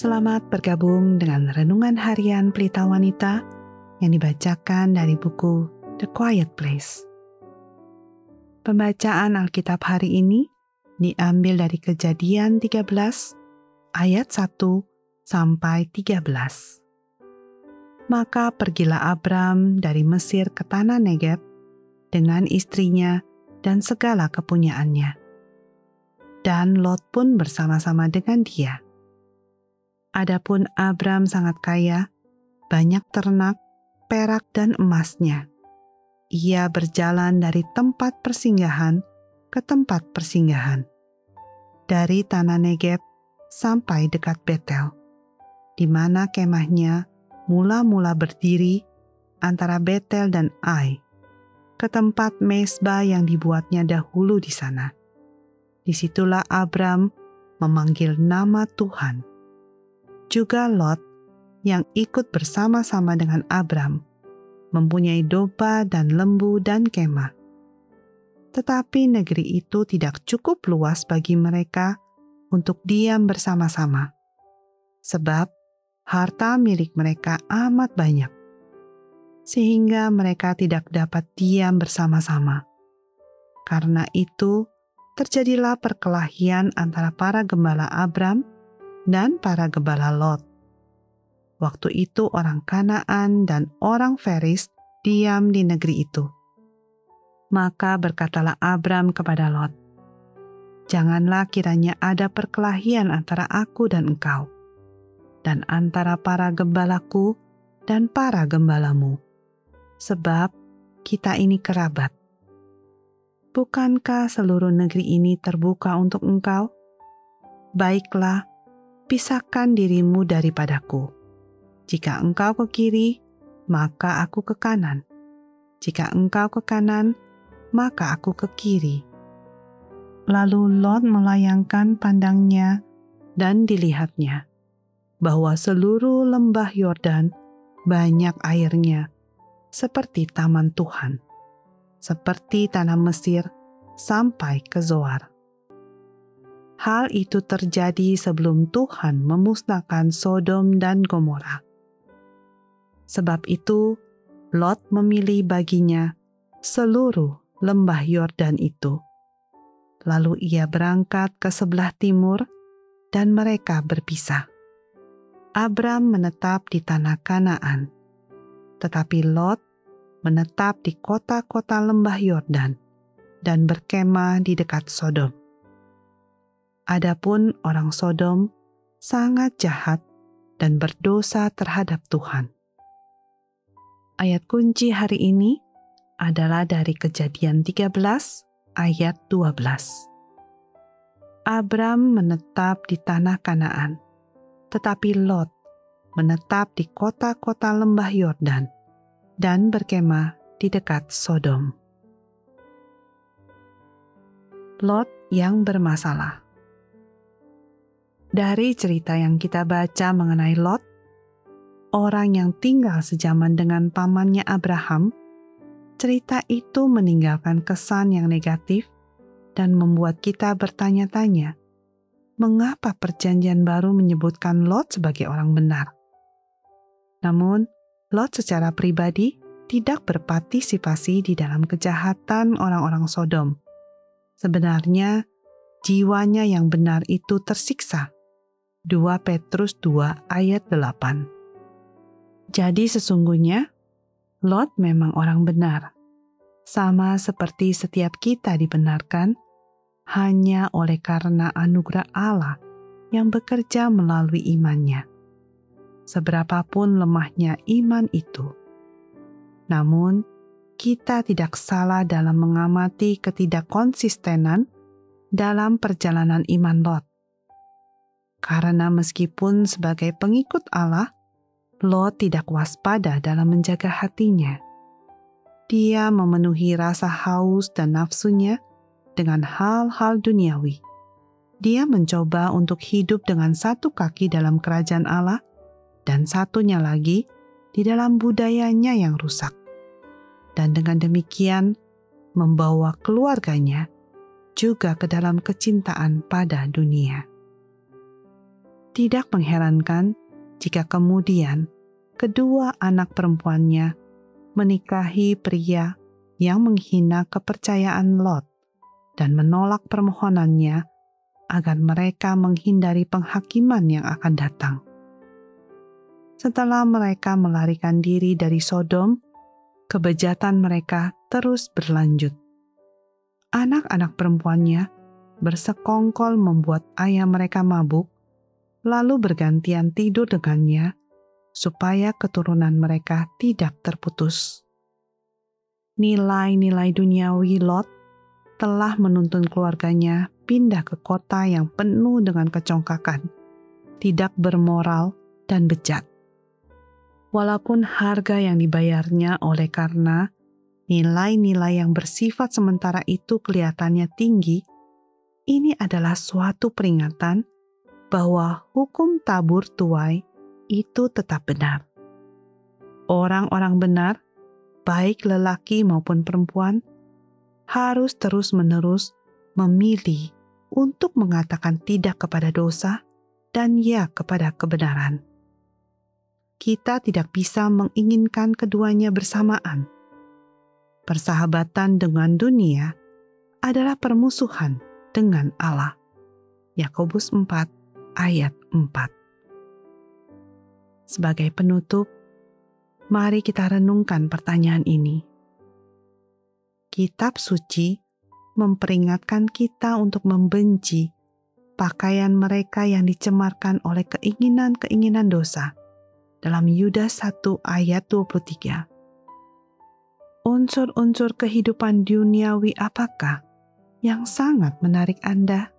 Selamat bergabung dengan renungan harian Pelita Wanita yang dibacakan dari buku The Quiet Place. Pembacaan Alkitab hari ini diambil dari Kejadian 13 ayat 1 sampai 13. Maka pergilah Abram dari Mesir ke tanah Negeb dengan istrinya dan segala kepunyaannya. Dan Lot pun bersama-sama dengan dia Adapun Abram sangat kaya, banyak ternak, perak, dan emasnya. Ia berjalan dari tempat persinggahan ke tempat persinggahan, dari tanah Negeb sampai dekat Betel, di mana kemahnya mula-mula berdiri antara Betel dan Ai, ke tempat mesbah yang dibuatnya dahulu di sana. Di situlah Abram memanggil nama Tuhan juga Lot yang ikut bersama-sama dengan Abram, mempunyai domba dan lembu dan kemah. Tetapi negeri itu tidak cukup luas bagi mereka untuk diam bersama-sama, sebab harta milik mereka amat banyak, sehingga mereka tidak dapat diam bersama-sama. Karena itu, terjadilah perkelahian antara para gembala Abram dan para gembala Lot. Waktu itu orang Kanaan dan orang Feris diam di negeri itu. Maka berkatalah Abram kepada Lot, Janganlah kiranya ada perkelahian antara aku dan engkau, dan antara para gembalaku dan para gembalamu, sebab kita ini kerabat. Bukankah seluruh negeri ini terbuka untuk engkau? Baiklah, pisahkan dirimu daripadaku. Jika engkau ke kiri, maka aku ke kanan. Jika engkau ke kanan, maka aku ke kiri. Lalu Lot melayangkan pandangnya dan dilihatnya bahwa seluruh lembah Yordan banyak airnya, seperti taman Tuhan, seperti tanah Mesir sampai ke Zoar. Hal itu terjadi sebelum Tuhan memusnahkan Sodom dan Gomora. Sebab itu, Lot memilih baginya seluruh lembah Yordan itu. Lalu ia berangkat ke sebelah timur, dan mereka berpisah. Abram menetap di tanah Kanaan, tetapi Lot menetap di kota-kota lembah Yordan dan berkemah di dekat Sodom. Adapun orang Sodom sangat jahat dan berdosa terhadap Tuhan. Ayat kunci hari ini adalah dari Kejadian 13 ayat 12. Abram menetap di tanah Kanaan, tetapi Lot menetap di kota-kota lembah Yordan dan berkemah di dekat Sodom. Lot yang bermasalah. Dari cerita yang kita baca mengenai Lot, orang yang tinggal sejaman dengan pamannya Abraham, cerita itu meninggalkan kesan yang negatif dan membuat kita bertanya-tanya, mengapa Perjanjian Baru menyebutkan Lot sebagai orang benar? Namun, Lot secara pribadi tidak berpartisipasi di dalam kejahatan orang-orang Sodom. Sebenarnya, jiwanya yang benar itu tersiksa 2 Petrus 2 ayat 8. Jadi sesungguhnya, Lot memang orang benar. Sama seperti setiap kita dibenarkan hanya oleh karena anugerah Allah yang bekerja melalui imannya. Seberapapun lemahnya iman itu. Namun, kita tidak salah dalam mengamati ketidakkonsistenan dalam perjalanan iman Lot karena meskipun sebagai pengikut Allah, Lot tidak waspada dalam menjaga hatinya. Dia memenuhi rasa haus dan nafsunya dengan hal-hal duniawi. Dia mencoba untuk hidup dengan satu kaki dalam kerajaan Allah dan satunya lagi di dalam budayanya yang rusak. Dan dengan demikian membawa keluarganya juga ke dalam kecintaan pada dunia Tidak mengherankan jika kemudian kedua anak perempuannya menikahi pria yang menghina kepercayaan Lot dan menolak permohonannya agar mereka menghindari penghakiman yang akan datang. Setelah mereka melarikan diri dari Sodom, kebejatan mereka terus berlanjut. Anak-anak perempuannya bersekongkol membuat ayah mereka mabuk, lalu bergantian tidur dengannya, supaya keturunan mereka tidak terputus. Nilai-nilai duniawi Lot telah menuntun keluarganya pindah ke kota yang penuh dengan kecongkakan, tidak bermoral, dan bejat walaupun harga yang dibayarnya oleh karena nilai-nilai yang bersifat sementara itu kelihatannya tinggi, ini adalah suatu peringatan bahwa hukum tabur tuai itu tetap benar. Orang-orang benar, baik lelaki maupun perempuan, harus terus-menerus memilih untuk mengatakan tidak kepada dosa dan ya kepada kebenaran kita tidak bisa menginginkan keduanya bersamaan. Persahabatan dengan dunia adalah permusuhan dengan Allah. Yakobus 4 ayat 4. Sebagai penutup, mari kita renungkan pertanyaan ini. Kitab suci memperingatkan kita untuk membenci pakaian mereka yang dicemarkan oleh keinginan-keinginan dosa dalam Yudas 1 ayat 23. Unsur-unsur kehidupan duniawi apakah yang sangat menarik Anda?